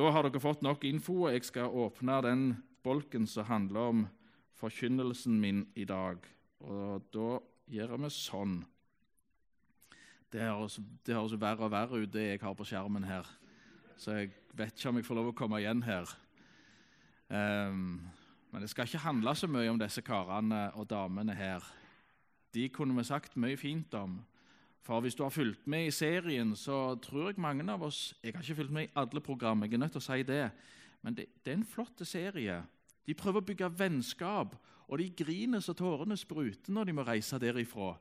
Da har dere fått nok info. Jeg skal åpne den bolken som handler om forkynnelsen min i dag. Og da gjør vi sånn. Det høres, det høres verre og verre ut, det jeg har på skjermen her. Så jeg vet ikke om jeg får lov å komme igjen her. Um, men det skal ikke handle så mye om disse karene og damene her. De kunne vi sagt mye fint om. For hvis du har fulgt med i serien, så tror jeg mange av oss Jeg har ikke fulgt med i alle program, jeg er nødt til å si det. Men det, det er en flott serie. De prøver å bygge vennskap, og de griner så tårene spruter når de må reise derifra.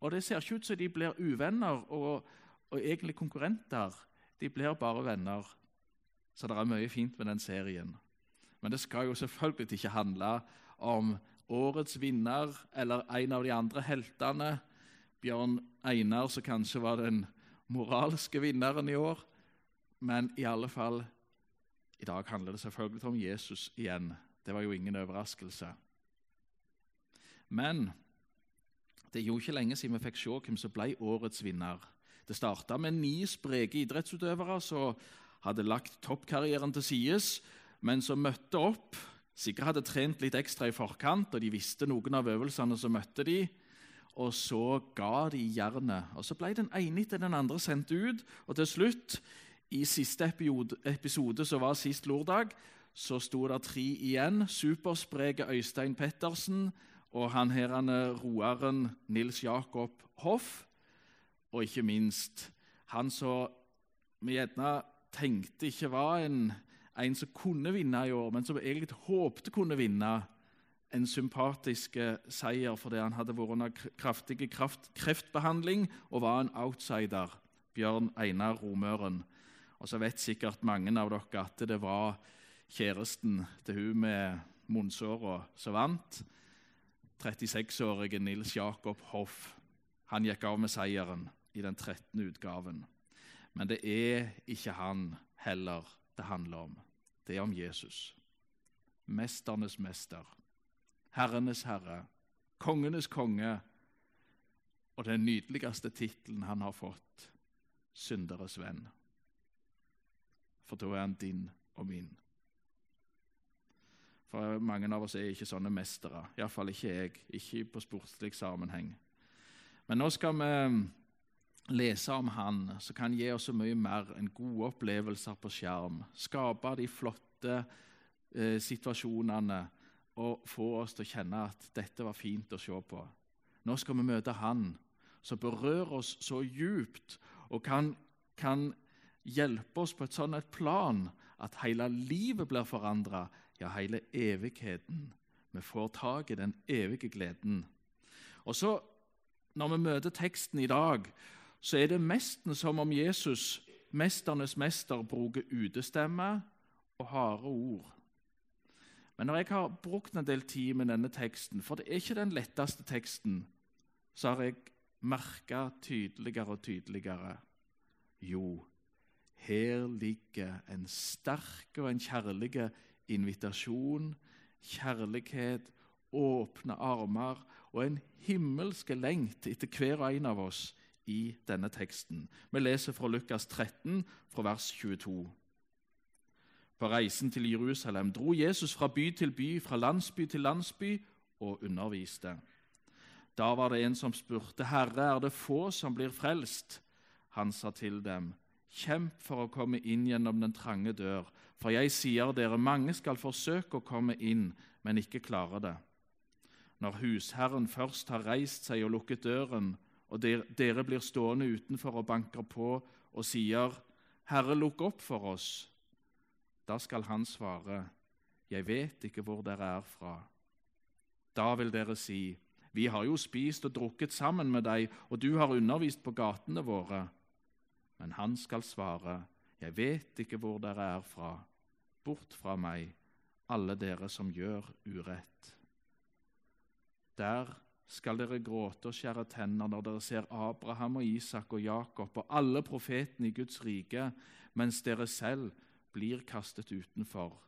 Og det ser ikke ut som de blir uvenner og, og egentlig konkurrenter. De blir bare venner. Så det er mye fint med den serien. Men det skal jo selvfølgelig ikke handle om årets vinner eller en av de andre heltene. Bjørn Einar, som kanskje var den moralske vinneren i år. Men i alle fall, i dag handler det selvfølgelig om Jesus igjen. Det var jo ingen overraskelse. Men det er jo ikke lenge siden vi fikk se hvem som ble årets vinner. Det starta med ni spreke idrettsutøvere som hadde lagt toppkarrieren til sides, men som møtte opp. Sikkert hadde trent litt ekstra i forkant, og de visste noen av øvelsene som møtte de, Og så ga de jernet. Og så ble den ene etter den andre sendt ut. Og til slutt, i siste episode, som var sist lørdag, så sto det tre igjen. Superspreke Øystein Pettersen og han her roeren Nils Jakob Hoff. Og ikke minst han som vi gjerne tenkte ikke var en, en, som kunne vinne i år, men som egentlig håpte kunne vinne en sympatisk seier fordi han hadde vært under kraftig kraft, kreftbehandling og var en outsider. Bjørn Einar Romøren. Og så vet sikkert mange av dere at det var kjæresten til hun med munnsåra som vant. 36-årige Nils Jakob Hoff. Han gikk av med seieren i den 13. utgaven. Men det er ikke han heller det handler om. Det er om Jesus. Mesternes mester. Herrenes herre. Kongenes konge. Og den nydeligste tittelen han har fått synderes venn. For da er han din og min. For mange av oss er ikke sånne mestere. Iallfall ikke jeg. Ikke på sportslig sammenheng. Men nå skal vi lese om han som kan gi oss så mye mer enn gode opplevelser på skjerm. Skape de flotte eh, situasjonene og få oss til å kjenne at dette var fint å se på. Nå skal vi møte han som berører oss så djupt og kan, kan hjelpe oss på et sånt et plan at hele livet blir forandra ja, hele evigheten. Vi får tak i den evige gleden. Og så, Når vi møter teksten i dag, så er det nesten som om Jesus, mesternes mester, bruker utestemme og harde ord. Men når jeg har brukt en del tid med denne teksten, for det er ikke den letteste teksten, så har jeg merka tydeligere og tydeligere Jo, her ligger en sterk og en kjærlig invitasjon, kjærlighet, åpne armer og en himmelske lengt etter hver og en av oss i denne teksten. Vi leser fra Lukas 13, fra vers 22. På reisen til Jerusalem dro Jesus fra by til by, fra landsby til landsby, og underviste. Da var det en som spurte, 'Herre, er det få som blir frelst?' Han sa til dem, 'Kjemp for å komme inn gjennom den trange dør.' For jeg sier dere, mange skal forsøke å komme inn, men ikke klare det. Når husherren først har reist seg og lukket døren, og dere blir stående utenfor og banker på og sier, 'Herre, lukk opp for oss', da skal han svare, 'Jeg vet ikke hvor dere er fra'. Da vil dere si, 'Vi har jo spist og drukket sammen med deg, og du har undervist på gatene våre.' Men han skal svare, 'Jeg vet ikke hvor dere er fra.' Bort fra meg, alle dere som gjør urett. Der skal dere gråte og skjære tenner når dere ser Abraham og Isak og Jakob og alle profetene i Guds rike, mens dere selv blir kastet utenfor.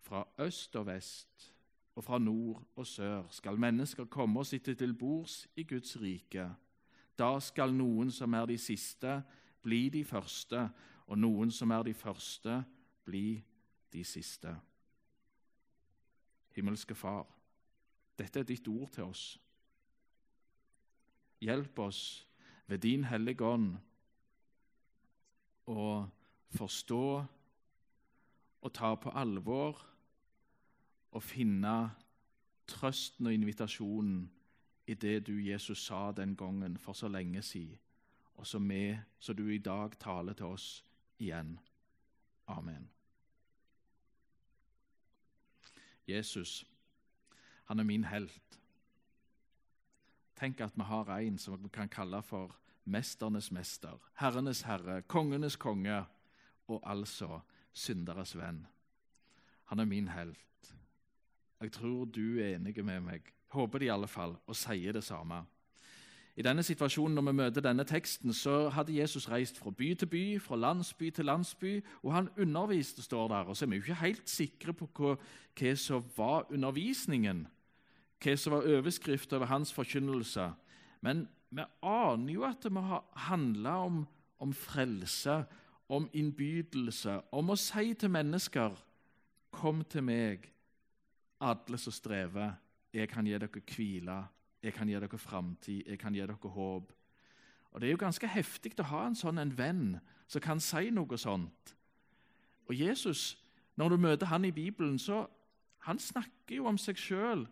Fra øst og vest og fra nord og sør skal mennesker komme og sitte til bords i Guds rike. Da skal noen som er de siste, bli de første, og noen som er de første, bli de siste. Himmelske Far, dette er ditt ord til oss. Hjelp oss ved din hellige ånd å forstå og ta på alvor og finne trøsten og invitasjonen i det du, Jesus, sa den gangen for så lenge siden, og som med, så du i dag taler til oss igjen. Amen. Jesus, han er min helt. Tenk at vi har en som vi kan kalle for mesternes mester, herrenes herre, kongenes konge og altså synderes venn. Han er min helt. Jeg tror du er enig med meg, håper det i alle fall, og sier det samme. I denne situasjonen, når vi møter denne teksten, så hadde Jesus reist fra by til by, fra landsby til landsby, og han underviste, står der. Og så er vi jo ikke helt sikre på hva, hva som var undervisningen hva som var overskrift over hans forkynnelse. Men vi aner jo at det må ha handla om, om frelse, om innbydelse, om å si til mennesker Kom til meg, alle som strever. Jeg kan gi dere hvile, jeg kan gi dere framtid, jeg kan gi dere håp. Og Det er jo ganske heftig å ha en sånn en venn som kan si noe sånt. Og Jesus, når du møter han i Bibelen, så han snakker jo om seg sjøl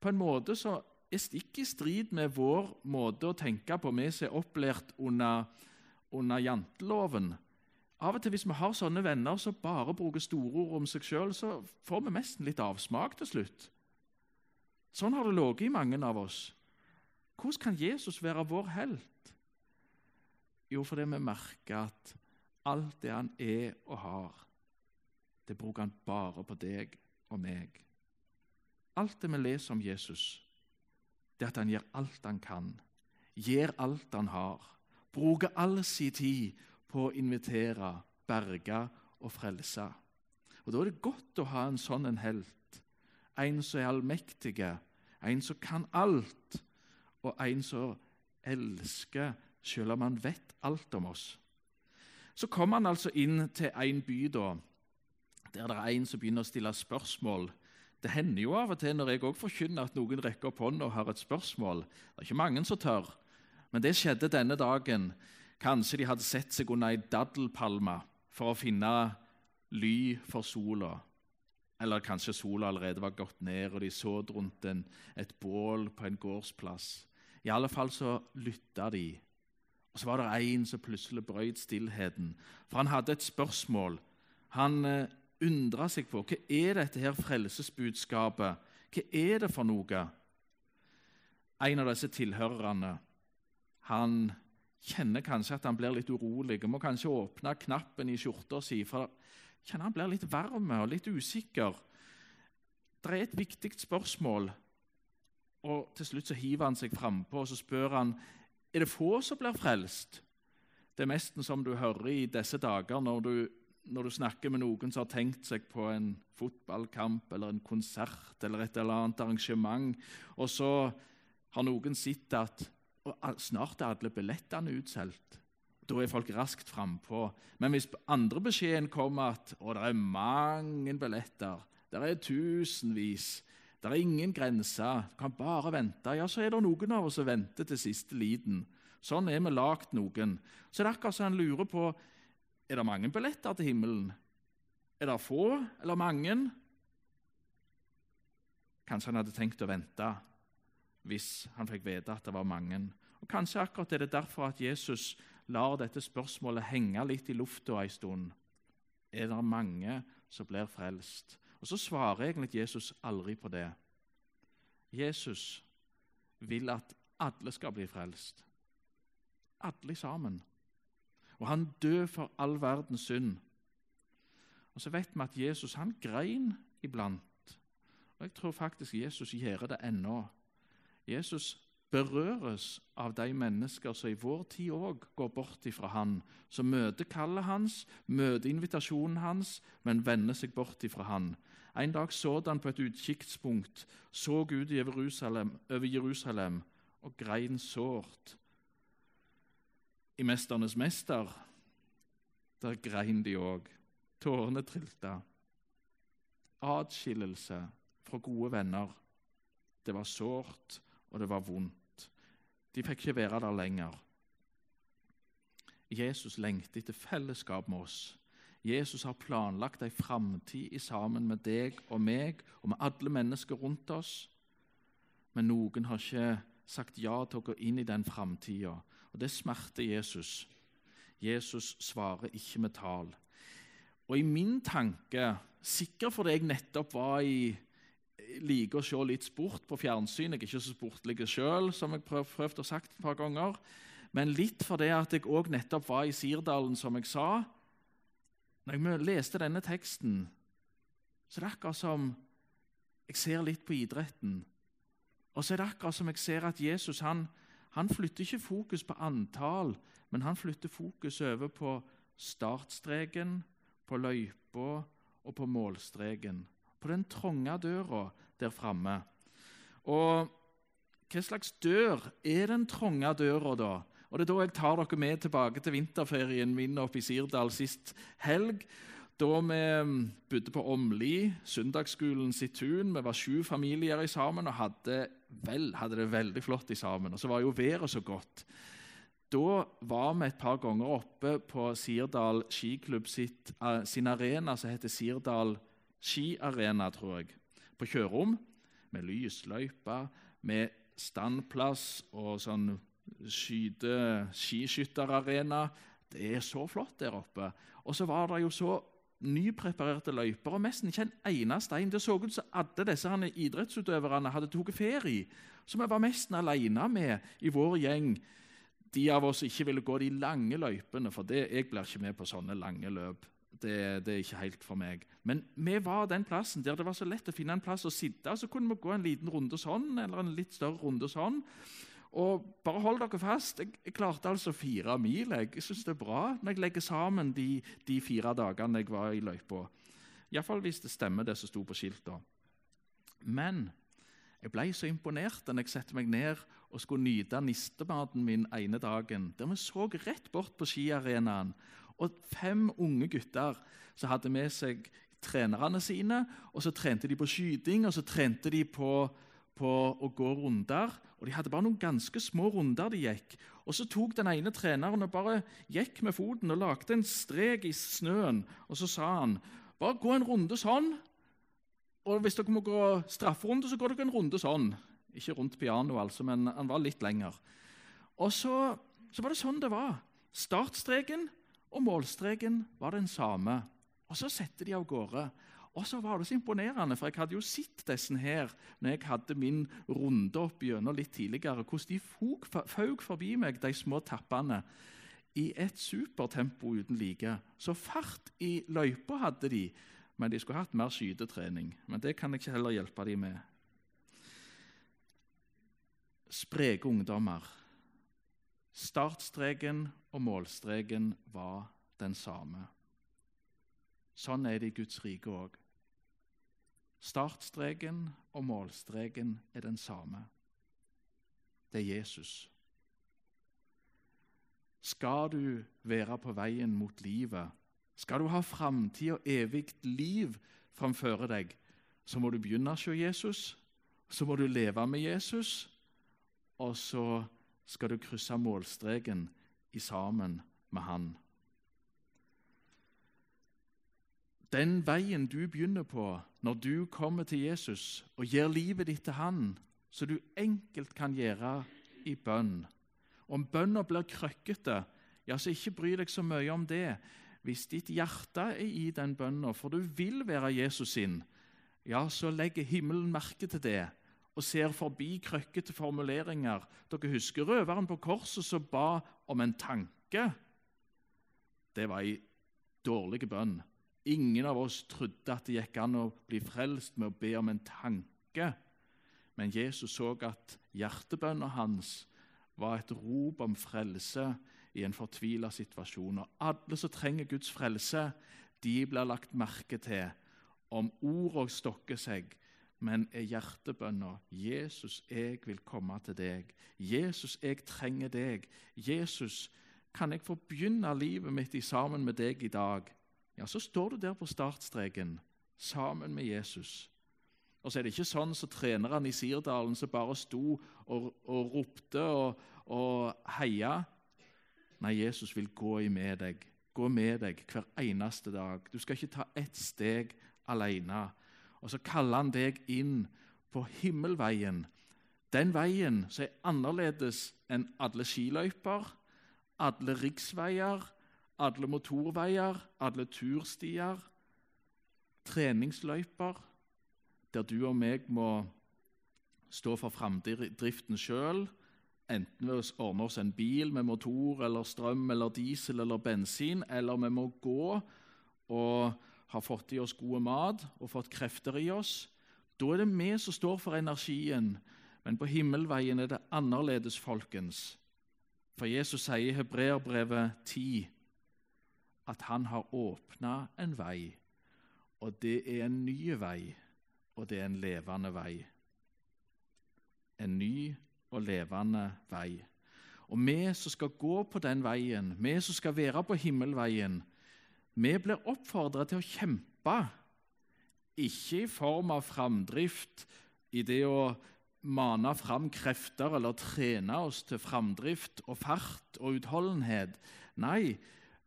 på en måte som er stikk i strid med vår måte å tenke på, vi som er opplært under, under janteloven. Av og til Hvis vi har sånne venner som bare bruker store ord om seg sjøl, så får vi nesten litt avsmak til slutt. Sånn har det ligget i mange av oss. Hvordan kan Jesus være vår helt? Jo, fordi vi merker at alt det han er og har, det bruker han bare på deg og meg. Alt det vi leser om Jesus, det er at han gjør alt han kan, gjør alt han har, bruker all sin tid på å invitere, berge og frelse. Og Da er det godt å ha en sånn en helt, en som er allmektig, en som kan alt, og en som elsker selv om han vet alt om oss. Så kommer han altså inn til en by da, der det er en som begynner å stille spørsmål det hender jo av og til når jeg også forkynner at noen rekker opp hånda og har et spørsmål. Det er ikke mange som tør, men det skjedde denne dagen. Kanskje de hadde sett seg under ei daddelpalme for å finne ly for sola. Eller kanskje sola allerede var gått ned, og de så rundt en, et bål på en gårdsplass. I alle fall så lytta de. Og Så var det en som plutselig brøt stillheten, for han hadde et spørsmål. Han eh, undra seg på hva er dette her frelsesbudskapet Hva er det for noe? En av disse tilhørerne han kjenner kanskje at han blir litt urolig må kanskje åpne knappen i skjorta si, for kjenner han blir litt varm og litt usikker. Det er et viktig spørsmål, og til slutt så hiver han seg frampå og så spør han, er det få som blir frelst. Det er nesten som du hører i disse dager når du når du snakker med noen som har tenkt seg på en fotballkamp eller en konsert eller et eller annet arrangement, og så har noen sett at snart er alle billettene utsolgt. Da er folk raskt frampå. Men hvis andre beskjeden kommer at å, det er mange billetter, det er tusenvis, det er ingen grenser, du kan bare vente, ja, så er det noen av oss som venter til siste liten. Sånn er vi lagd noen. Så det er akkurat som han lurer på er det mange billetter til himmelen? Er det få eller mange? Kanskje han hadde tenkt å vente hvis han fikk vite at det var mange. Og Kanskje akkurat er det derfor at Jesus lar dette spørsmålet henge litt i lufta en stund. Er det mange som blir frelst? Og Så svarer egentlig Jesus aldri på det. Jesus vil at alle skal bli frelst. Alle sammen. Og han døde for all verdens synd. Og Så vet vi at Jesus han grein iblant. Og Jeg tror faktisk Jesus gjør det ennå. Jesus berøres av de mennesker som i vår tid òg går bort ifra han, som møter kallet hans, møter invitasjonen hans, men vender seg bort ifra han. En dag så han på et utkikkspunkt, så Gud Jerusalem, over Jerusalem og grein sårt i 'Mesternes mester', der grein de òg. Tårene trilta. Atskillelse fra gode venner. Det var sårt, og det var vondt. De fikk ikke være der lenger. Jesus lengter etter fellesskap med oss. Jesus har planlagt ei framtid sammen med deg og meg og med alle mennesker rundt oss. Men noen har ikke sagt ja til å gå inn i den framtida, og det smerter Jesus. Jesus svarer ikke med tall. Og i min tanke, sikkert fordi jeg nettopp var i liker å se litt sport på fjernsyn. Jeg er ikke så sportlig sjøl, som jeg prøv, prøvd å sagt et par ganger. Men litt fordi at jeg òg nettopp var i Sirdalen, som jeg sa. Når jeg leste denne teksten, så er det akkurat som jeg ser litt på idretten. Og så er det akkurat som jeg ser at Jesus han, han flytter ikke fokus på antall, men han flytter fokus over på startstreken, på løypa og på målstreken. På den trange døra der framme. Og hva slags dør er den trange døra, da? Og Det er da jeg tar dere med tilbake til vinterferien min oppe i Sirdal sist helg. Da vi bodde på Åmli, søndagsskolen sitt tun. Vi var sju familier i sammen og hadde, vel, hadde det veldig flott i sammen. Og så var jo været så godt. Da var vi et par ganger oppe på Sirdal skiklubb sitt, uh, sin arena, som heter Sirdal skiarena, tror jeg, på Kjørom. Med lysløype, med standplass og sånn skyte, skiskytterarena. Det er så flott der oppe. Og så var det jo så nypreparerte løyper og nesten ikke en eneste stein. Det så ut som alle disse idrettsutøverne hadde tatt ferie, som vi var nesten alene med i vår gjeng. De av oss ikke ville gå de lange løypene, for det, jeg blir ikke med på sånne lange løp. Det, det, er ikke helt for meg. Men vi var den plassen der det var så lett å finne en plass å sitte. Så kunne vi gå en liten runde sånn, eller en litt større runde sånn. Og bare hold dere fast. Jeg, jeg klarte altså fire mil. Jeg, jeg syns det er bra når jeg legger sammen de, de fire dagene jeg var i løypa. Iallfall hvis det stemmer, det som sto på skiltet. Men jeg ble så imponert da jeg satte meg ned og skulle nyte nistematen min ene dagen. Der vi så rett bort på skiarenaen. Og fem unge gutter som hadde med seg trenerne sine. og Så trente de på skyting, og så trente de på, på å gå runder. Og De hadde bare noen ganske små runder de gikk. Og Så tok den ene treneren og bare gikk med foten og lagde en strek i snøen. Og Så sa han bare gå en runde sånn. Og hvis dere må gå strafferunde, så går dere en runde sånn. Ikke rundt pianoet, altså, men han var litt lenger. Og så, så var det sånn det var. Startstreken og målstreken var den samme. Og Så setter de av gårde. Og så var det så imponerende, for jeg hadde jo sett disse her når jeg hadde min runde opp gjennom litt tidligere, hvordan de føk forbi meg, de små tappene, i et supertempo uten like. Så fart i løypa hadde de, men de skulle hatt mer skytetrening. Men det kan jeg ikke heller hjelpe dem med. Spreke ungdommer. Startstreken og målstreken var den samme. Sånn er det i Guds rike òg. Startstreken og målstreken er den samme. Det er Jesus. Skal du være på veien mot livet, skal du ha framtid og evig liv framfor deg, så må du begynne å se Jesus, så må du leve med Jesus, og så skal du krysse målstreken i sammen med Han. Den veien du begynner på når du kommer til Jesus og gir livet ditt til Han, så du enkelt kan gjøre i bønn. Om bønna blir krøkkete, ja, så ikke bry deg så mye om det. Hvis ditt hjerte er i den bønna, for du vil være Jesus sin, ja, så legger himmelen merke til det og ser forbi krøkkete formuleringer. Dere husker røveren på korset som ba om en tanke? Det var ei dårlig bønn. Ingen av oss trodde at det gikk an å bli frelst med å be om en tanke. Men Jesus så at hjertebønna hans var et rop om frelse i en fortvila situasjon. Og alle som trenger Guds frelse, de blir lagt merke til. Om ordene stokker seg, men er hjertebønna 'Jesus, jeg vil komme til deg'. 'Jesus, jeg trenger deg'. 'Jesus, kan jeg få begynne livet mitt sammen med deg i dag? Ja, så står du der på startstreken sammen med Jesus. Og så er det ikke sånn som så trenerne i Sirdalen som bare sto og, og ropte og, og heia. Nei, Jesus vil gå med deg, gå med deg hver eneste dag. Du skal ikke ta ett steg alene. Og så kaller han deg inn på himmelveien. Den veien som er annerledes enn alle skiløyper, alle riksveier, alle motorveier, alle turstier, treningsløyper, der du og meg må stå for framdriften sjøl, enten ved å ordne oss en bil med motor eller strøm eller diesel eller bensin, eller vi må gå og ha fått i oss god mat og fått krefter i oss. Da er det vi som står for energien, men på himmelveien er det annerledes, folkens. For Jesus sier i Hebreerbrevet 10 at han har åpna en vei, og det er en ny vei og det er en levende vei. En ny og levende vei. Og vi som skal gå på den veien, vi som skal være på himmelveien, vi blir oppfordret til å kjempe. Ikke i form av framdrift, i det å mane fram krefter eller trene oss til framdrift og fart og utholdenhet. Nei,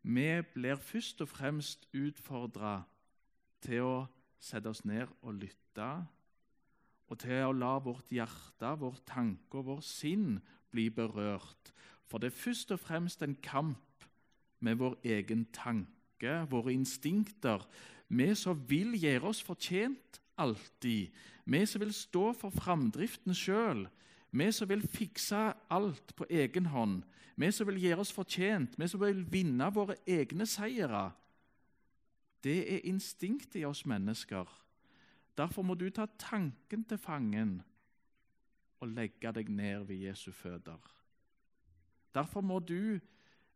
vi blir først og fremst utfordra til å sette oss ned og lytte, og til å la vårt hjerte, vår tanke og vår sinn bli berørt. For det er først og fremst en kamp med vår egen tanke, våre instinkter. Vi som vil gjøre oss fortjent alltid. Vi som vil stå for framdriften sjøl. Vi som vil fikse alt på egen hånd. Vi som vil gjøre oss fortjent. Vi som vil vinne våre egne seire. Det er instinktet i oss mennesker. Derfor må du ta tanken til fangen og legge deg ned ved Jesu føtter. Derfor må du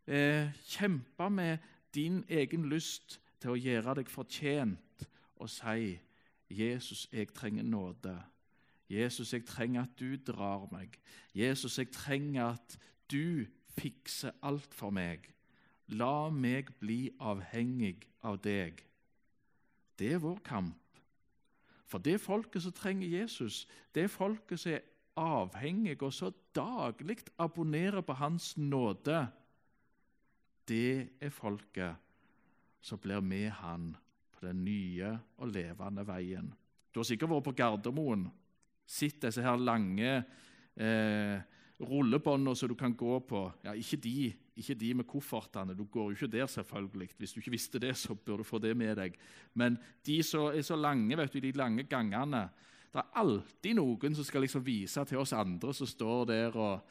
eh, kjempe med din egen lyst til å gjøre deg fortjent og si 'Jesus, jeg trenger nåde'. Jesus, jeg trenger at du drar meg. Jesus, jeg trenger at du fikser alt for meg. La meg bli avhengig av deg. Det er vår kamp. For det folket som trenger Jesus, det er folket som er avhengig og så daglig abonnerer på Hans nåde, det er folket som blir med Han på den nye og levende veien. Du har sikkert vært på Gardermoen, sett disse her lange eh, rullebåndene som du kan gå på. Ja, ikke de, ikke de med koffertene. Du går jo ikke der, selvfølgelig. Hvis du ikke visste det, så bør du få det med deg. Men de som er så lange, vet du, de lange gangene Det er alltid noen som skal liksom vise til oss andre som står der og,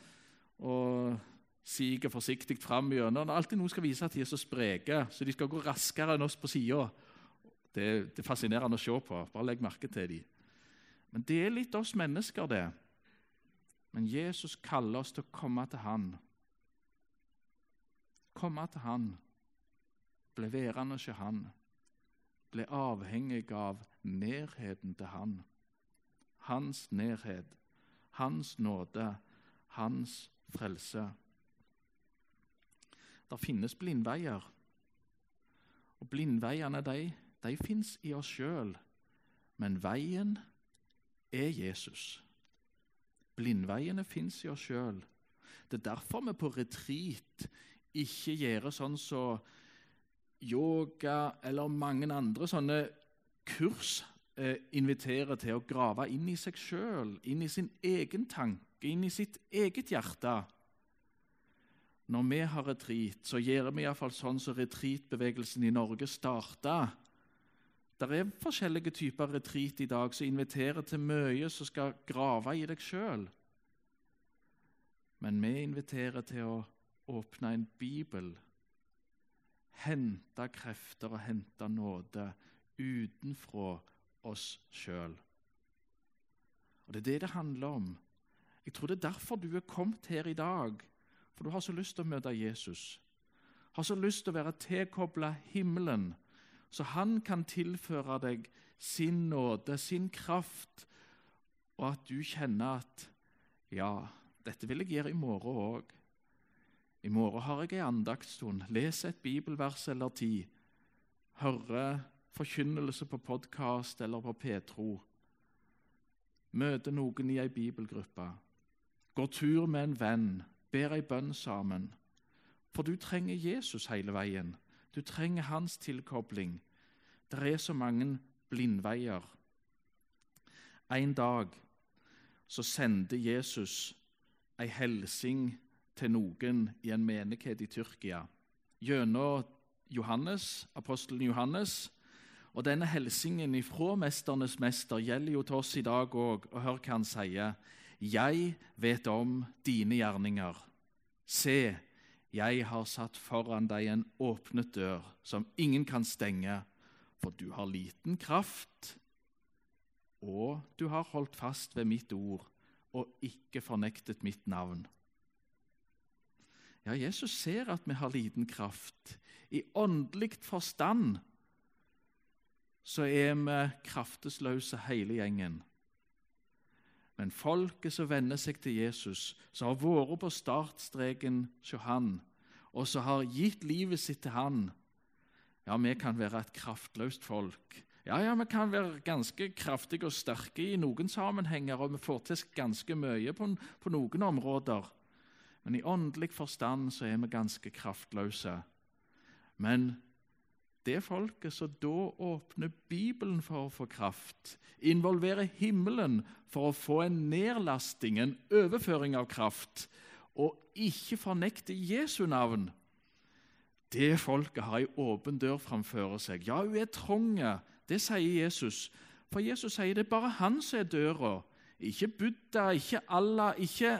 og siger forsiktig fram gjennom. Det er alltid noen skal vise at de er så spreke, så de skal gå raskere enn oss på sida. Det, det, er fascinerende å se på. Bare legg merke til dem. Men det er litt oss mennesker, det. Men Jesus kaller oss til å komme til Han. Komme til Han. Bli værende hos Han. Bli avhengig av nærheten til Han. Hans nærhet, Hans nåde, Hans frelse. Det finnes blindveier. Og blindveiene de, de fins i oss sjøl. Men veien er Jesus. Blindveiene fins i oss sjøl. Det er derfor vi på retreat ikke gjør sånn som så yoga eller mange andre sånne kurs eh, inviterer til å grave inn i seg sjøl, inn i sin egen tanke, inn i sitt eget hjerte. Når vi har retreat, så gjør vi iallfall sånn som retreatbevegelsen i Norge starta. Det er forskjellige typer retreat i dag som inviterer til mye som skal grave i deg sjøl. Men vi inviterer til å åpne en bibel, hente krefter og hente nåde utenfra oss sjøl. Og Det er det det handler om. Jeg tror det er derfor du er kommet her i dag. For du har så lyst til å møte Jesus. Har så lyst til å være tilkobla himmelen så han kan tilføre deg sin nåde, sin kraft, og at du kjenner at ja, dette vil jeg gjøre i morgen òg. I morgen har jeg ei andaktsstund. Les et bibelvers eller ti. Høre forkynnelse på podkast eller på Petro. Møte noen i ei bibelgruppe. Gå tur med en venn. Ber ei bønn sammen. For du trenger Jesus hele veien. Du trenger hans tilkobling. Det er så mange blindveier. En dag så sendte Jesus ei hilsing til noen i en menighet i Tyrkia gjennom Johannes, apostelen Johannes. Og Denne hilsingen ifra Mesternes mester gjelder jo til oss i dag òg. Og hør hva han sier. Jeg vet om dine gjerninger. Se, jeg har satt foran deg en åpnet dør som ingen kan stenge, for du har liten kraft, og du har holdt fast ved mitt ord og ikke fornektet mitt navn. Ja, Jesus ser at vi har liten kraft. I åndelig forstand så er vi kraftesløse hele gjengen. Men folket som venner seg til Jesus, som har vært på startstreken hos han, og som har gitt livet sitt til han, ja, vi kan være et kraftløst folk. Ja, ja, vi kan være ganske kraftige og sterke i noen sammenhenger, og vi får til ganske mye på, på noen områder. Men i åndelig forstand så er vi ganske kraftløse. Men det folket som da åpner Bibelen for å få kraft, involverer himmelen for å få en nedlasting, en overføring av kraft, og ikke fornekter Jesu navn Det folket har ei åpen dør framfor seg. Ja, hun er trang, det sier Jesus. For Jesus sier det er bare han som er døra. Ikke Buddha, ikke Allah, ikke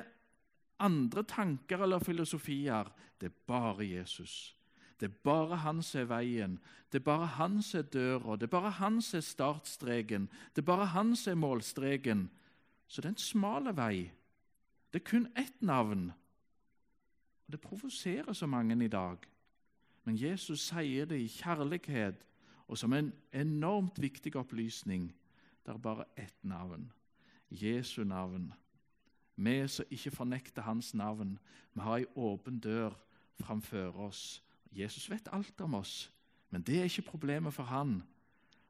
andre tanker eller filosofier. Det er bare Jesus. Det er bare han som er veien, det er bare han som er døra, det er bare han som er startstreken, det er bare han som er målstreken. Så det er en smal vei. Det er kun ett navn. Og Det provoserer så mange i dag. Men Jesus sier det i kjærlighet og som en enormt viktig opplysning. Det er bare ett navn. Jesu navn. Vi som ikke fornekter hans navn, vi har ei åpen dør framfor oss. Jesus vet alt om oss, men det er ikke problemet for han.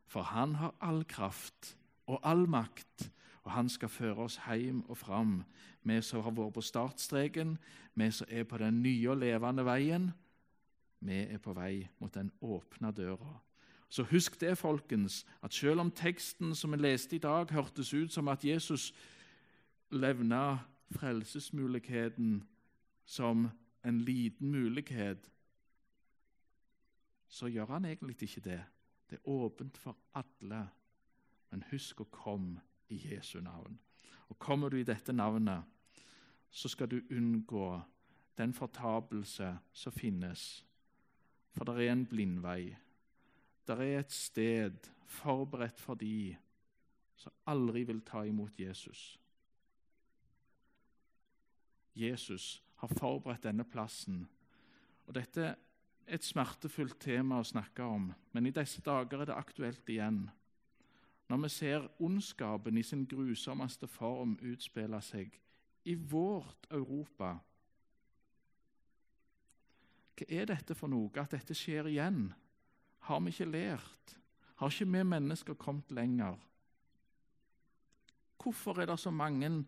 For han har all kraft og all makt, og han skal føre oss hjem og fram. Vi som har vært på startstreken, vi som er på den nye og levende veien, vi er på vei mot den åpne døra. Så husk det, folkens, at selv om teksten som vi leste i dag, hørtes ut som at Jesus levna frelsesmuligheten som en liten mulighet, så gjør han egentlig ikke det. Det er åpent for alle. Men husk å komme i Jesu navn. Og Kommer du i dette navnet, så skal du unngå den fortapelse som finnes. For det er en blindvei. Det er et sted forberedt for de som aldri vil ta imot Jesus. Jesus har forberedt denne plassen. Og Dette et smertefullt tema å snakke om, men i disse dager er det aktuelt igjen. Når vi ser ondskapen i sin grusommeste form utspille seg i vårt Europa Hva er dette for noe, at dette skjer igjen? Har vi ikke lært? Har ikke vi mennesker kommet lenger? Hvorfor er det så mange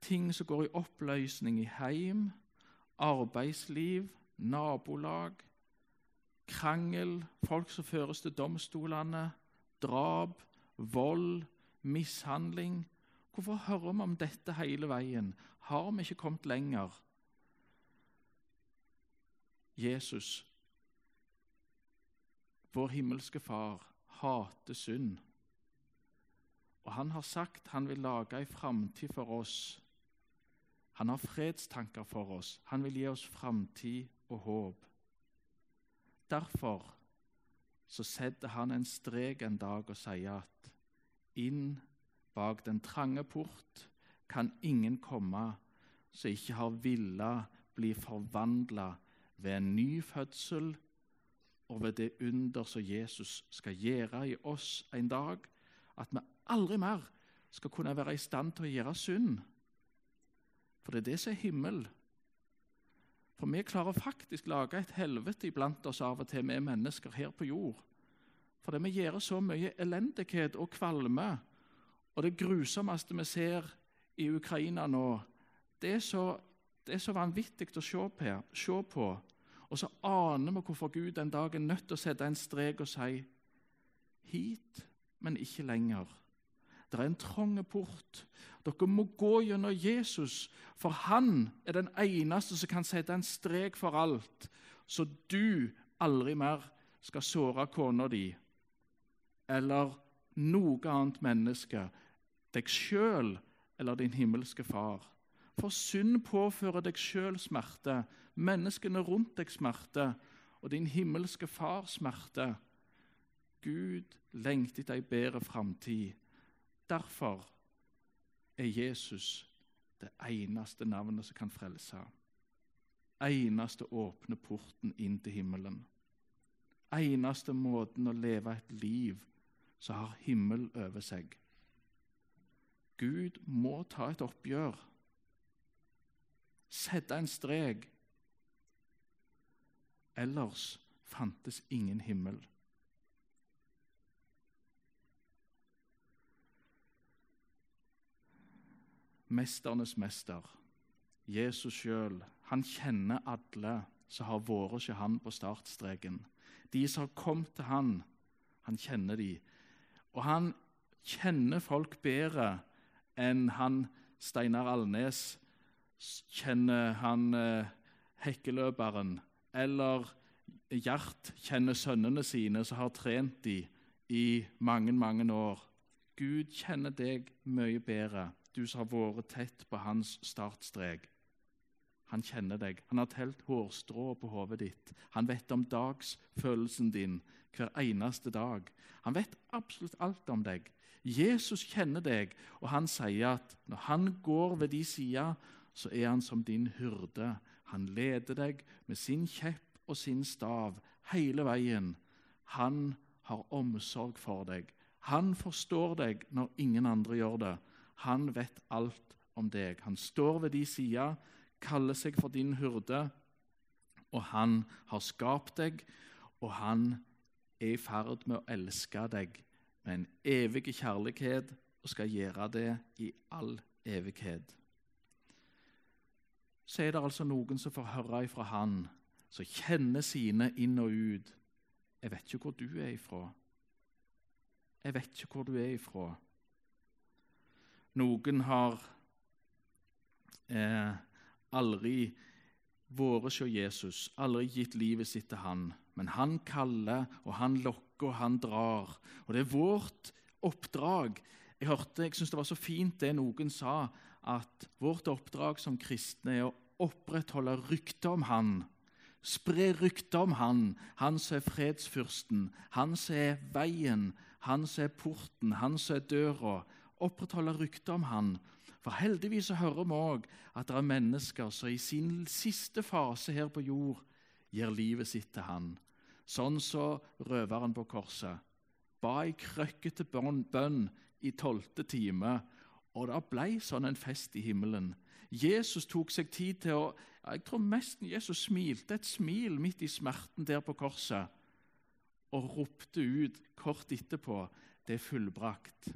ting som går i oppløsning i heim, arbeidsliv, nabolag, krangel, folk som føres til domstolene, drap, vold, mishandling. Hvorfor hører vi om dette hele veien? Har vi ikke kommet lenger? Jesus, vår himmelske Far, hater synd. Og han har sagt han vil lage ei framtid for oss han har fredstanker for oss. Han vil gi oss framtid og håp. Derfor så setter han en strek en dag og sier at inn bak den trange port kan ingen komme som ikke har villa bli forvandla ved en ny fødsel og ved det under som Jesus skal gjøre i oss en dag, at vi aldri mer skal kunne være i stand til å gjøre synd. For det er det som er himmel. For vi klarer faktisk lage et helvete iblant oss av og til, vi mennesker her på jord. Fordi vi gjør så mye elendighet og kvalme. Og det grusomste vi ser i Ukraina nå, det er så, det er så vanvittig å se på, se på. Og så aner vi hvorfor Gud en dag er nødt til å sette en strek og si hit, men ikke lenger. Det er en trang port. Dere må gå gjennom Jesus, for han er den eneste som kan sette en strek for alt, så du aldri mer skal såre kona di eller noe annet menneske, deg sjøl eller din himmelske far. For synd påfører deg sjøl smerte, menneskene rundt deg smerte, og din himmelske far smerte. Gud lengter etter ei bedre framtid. Derfor er Jesus det eneste navnet som kan frelse. Eneste åpne porten inn til himmelen. Eneste måten å leve et liv som har himmel over seg. Gud må ta et oppgjør. Sette en strek. Ellers fantes ingen himmel. Mesternes mester, Jesus sjøl, han kjenner alle som har vært hos han på startstreken. De som har kommet til han, han kjenner de. Og han kjenner folk bedre enn han Steinar Alnes kjenner han eh, hekkeløperen, eller Gjert kjenner sønnene sine som har trent de i mange, mange år. Gud kjenner deg mye bedre som har vært tett på hans startstrek. Han kjenner deg. Han har telt hårstrå på hodet ditt. Han vet om dagsfølelsen din hver eneste dag. Han vet absolutt alt om deg. Jesus kjenner deg, og han sier at når han går ved de side, så er han som din hyrde. Han leder deg med sin kjepp og sin stav hele veien. Han har omsorg for deg. Han forstår deg når ingen andre gjør det. Han vet alt om deg. Han står ved din side, kaller seg for din hurde, og han har skapt deg, og han er i ferd med å elske deg med en evig kjærlighet og skal gjøre det i all evighet. Så er det altså noen som får høre ifra han, som kjenner sine inn og ut. Jeg vet ikke hvor du er ifra. Jeg vet ikke hvor du er ifra. Noen har eh, aldri vært hos Jesus, aldri gitt livet sitt til han. Men han kaller, og han lokker, og han drar. Og det er vårt oppdrag. Jeg hørte, jeg synes det var så fint det noen sa, at vårt oppdrag som kristne er å opprettholde ryktet om han. Spre ryktet om han, han som er fredsfyrsten, han som er veien, han som er porten, han som er døra opprettholde ryktet om han. For heldigvis hører vi òg at det er mennesker som i sin siste fase her på jord gir livet sitt til han. Sånn som så røveren på korset. Ba i krøkkete bønn i tolvte time, og det ble sånn en fest i himmelen. Jesus tok seg tid til å Jeg tror nesten Jesus smilte et smil midt i smerten der på korset og ropte ut kort etterpå det er fullbrakt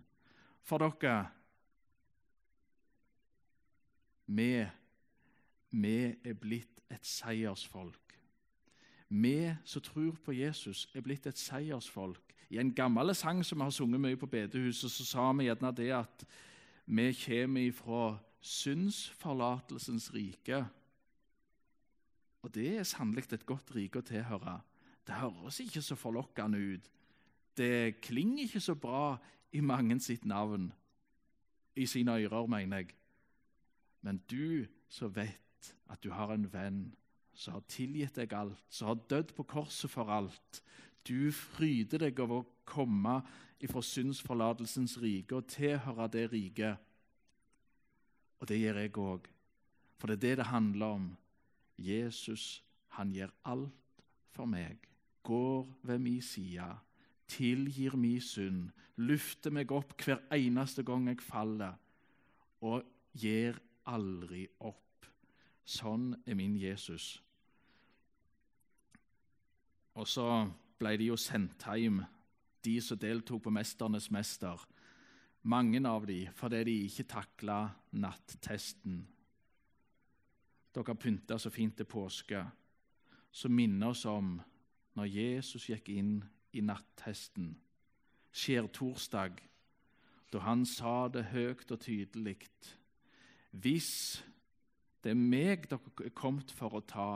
for dere. Vi, vi er blitt et seiersfolk. Vi som tror på Jesus, er blitt et seiersfolk. I en gammel sang som vi har sunget mye på bedehuset, så sa vi gjerne det at vi kommer ifra syndsforlatelsens rike. Og det er sannelig et godt rike å tilhøre. Det høres ikke så forlokkende ut. Det klinger ikke så bra i mange sitt navn. I sine ører, mener jeg. Men du som vet at du har en venn som har tilgitt deg alt, som har dødd på korset for alt. Du fryder deg over å komme ifra syndsforlatelsens rike og tilhøre det riket. Og det gjør jeg òg. For det er det det handler om. Jesus, han gjør alt for meg. Går ved min side tilgir min synd, løfter meg opp hver eneste gang jeg faller, og gir aldri opp. Sånn er min Jesus. Og så ble de jo sendt hjem, de som deltok på 'Mesternes mester'. Mange av de fordi de ikke takla nattesten. Dere pynta så fint til påske, som minner oss om når Jesus gikk inn i nattesten, skjærtorsdag, da han sa det høyt og tydelig Hvis det er meg dere er kommet for å ta,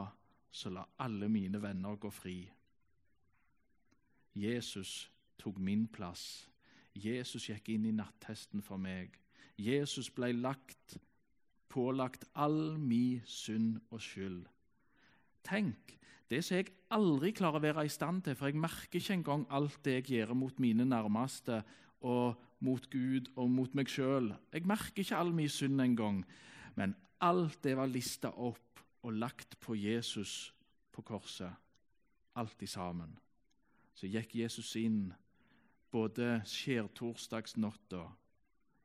så la alle mine venner gå fri. Jesus tok min plass. Jesus gikk inn i natthesten for meg. Jesus ble lagt, pålagt all mi synd og skyld. Tenk, det som jeg aldri klarer å være i stand til, for jeg merker ikke engang alt det jeg gjør mot mine nærmeste og mot Gud og mot meg sjøl. Jeg merker ikke all min synd engang, men alt det var lista opp og lagt på Jesus på korset. Alt i sammen. Så gikk Jesus inn både skjærtorsdagsnatta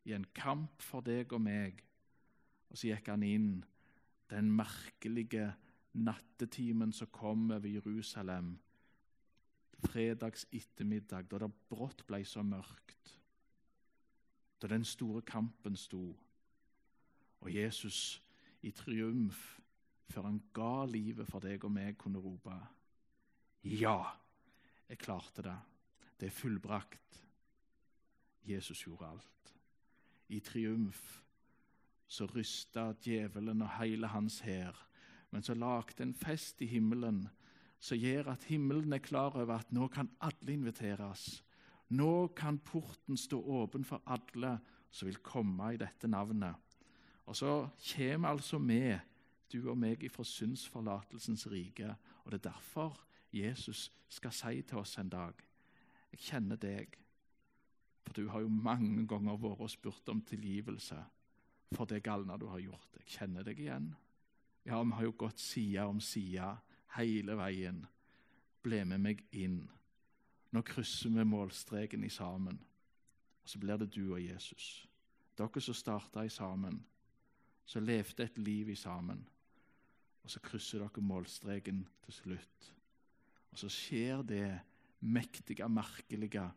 i en kamp for deg og meg, og så gikk han inn den merkelige nattetimen som kom over Jerusalem fredags ettermiddag, da det brått ble så mørkt, da den store kampen sto, og Jesus i triumf, før han ga livet for deg og meg, kunne rope Ja, jeg klarte det. Det er fullbrakt. Jesus gjorde alt. I triumf så rysta djevelen og hele hans hær, men så lagde en fest i himmelen som gjør at himmelen er klar over at nå kan alle inviteres. Nå kan porten stå åpen for alle som vil komme i dette navnet. Og så kommer altså vi, du og meg, ifra syndsforlatelsens rike. Og det er derfor Jesus skal si til oss en dag Jeg kjenner deg. For du har jo mange ganger vært og spurt om tilgivelse for det galne du har gjort. Jeg kjenner deg igjen. Ja, vi har jo gått side om side hele veien. Ble med meg inn. Nå krysser vi målstreken i sammen. Og så blir det du og Jesus. Dere som starta i sammen så levde et liv i sammen. Og så krysser dere målstreken til slutt. Og så skjer det mektige, merkelige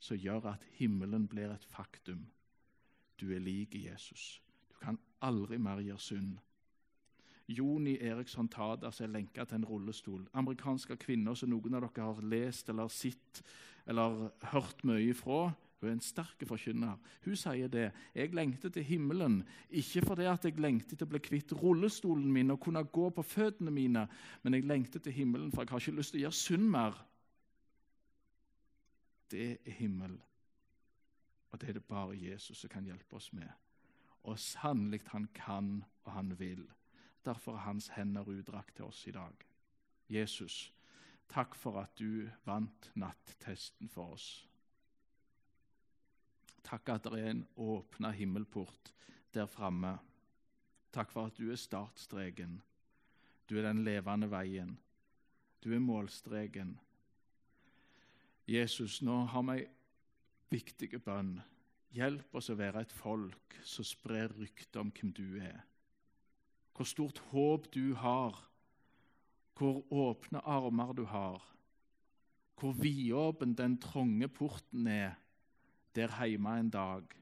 som gjør at himmelen blir et faktum. Du er lik Jesus. Du kan aldri mer gjøre synd. Joni Eriksson Tadas er lenka til en rullestol. Amerikanske kvinner som noen av dere har lest eller sett eller hørt mye fra. Hun er en sterk forkynner. Hun sier det. Jeg lengter til himmelen, ikke fordi at jeg lengter til å bli kvitt rullestolen min og kunne gå på føttene mine, men jeg lengter til himmelen, for jeg har ikke lyst til å gjøre synd mer. Det er himmel. Og det er det bare Jesus som kan hjelpe oss med. Og sannelig han kan, og han vil. Derfor er hans hender utdrakt til oss i dag. Jesus, takk for at du vant nattesten for oss. Takk at det er en åpna himmelport der framme. Takk for at du er startstreken. Du er den levende veien. Du er målstreken. Jesus, nå har vi ei viktig bønn. Hjelp oss å være et folk som sprer rykte om hvem du er. Hvor stort håp du har, hvor åpne armer du har, hvor vidåpen den trange porten er der hjemme en dag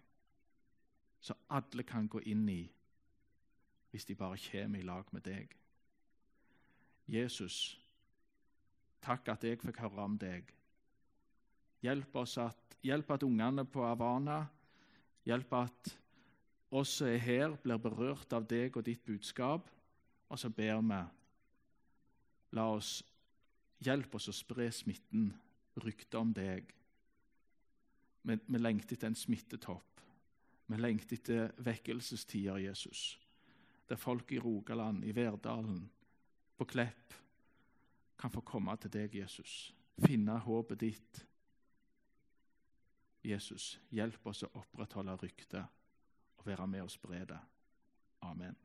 så alle kan gå inn i hvis de bare kommer i lag med deg. Jesus, takk at jeg fikk høre om deg. Hjelp at, hjelp at ungene på Havana, hjelp at oss som er her, blir berørt av deg og ditt budskap. Og så ber vi La oss hjelpe oss å spre smitten, ryktet om deg, vi, vi lengter etter en smittetopp. Vi lengter etter vekkelsestider, Jesus, der folk i Rogaland, i Verdalen, på Klepp kan få komme til deg, Jesus. Finne håpet ditt. Jesus, hjelp oss å opprettholde ryktet og være med og spre det. Amen.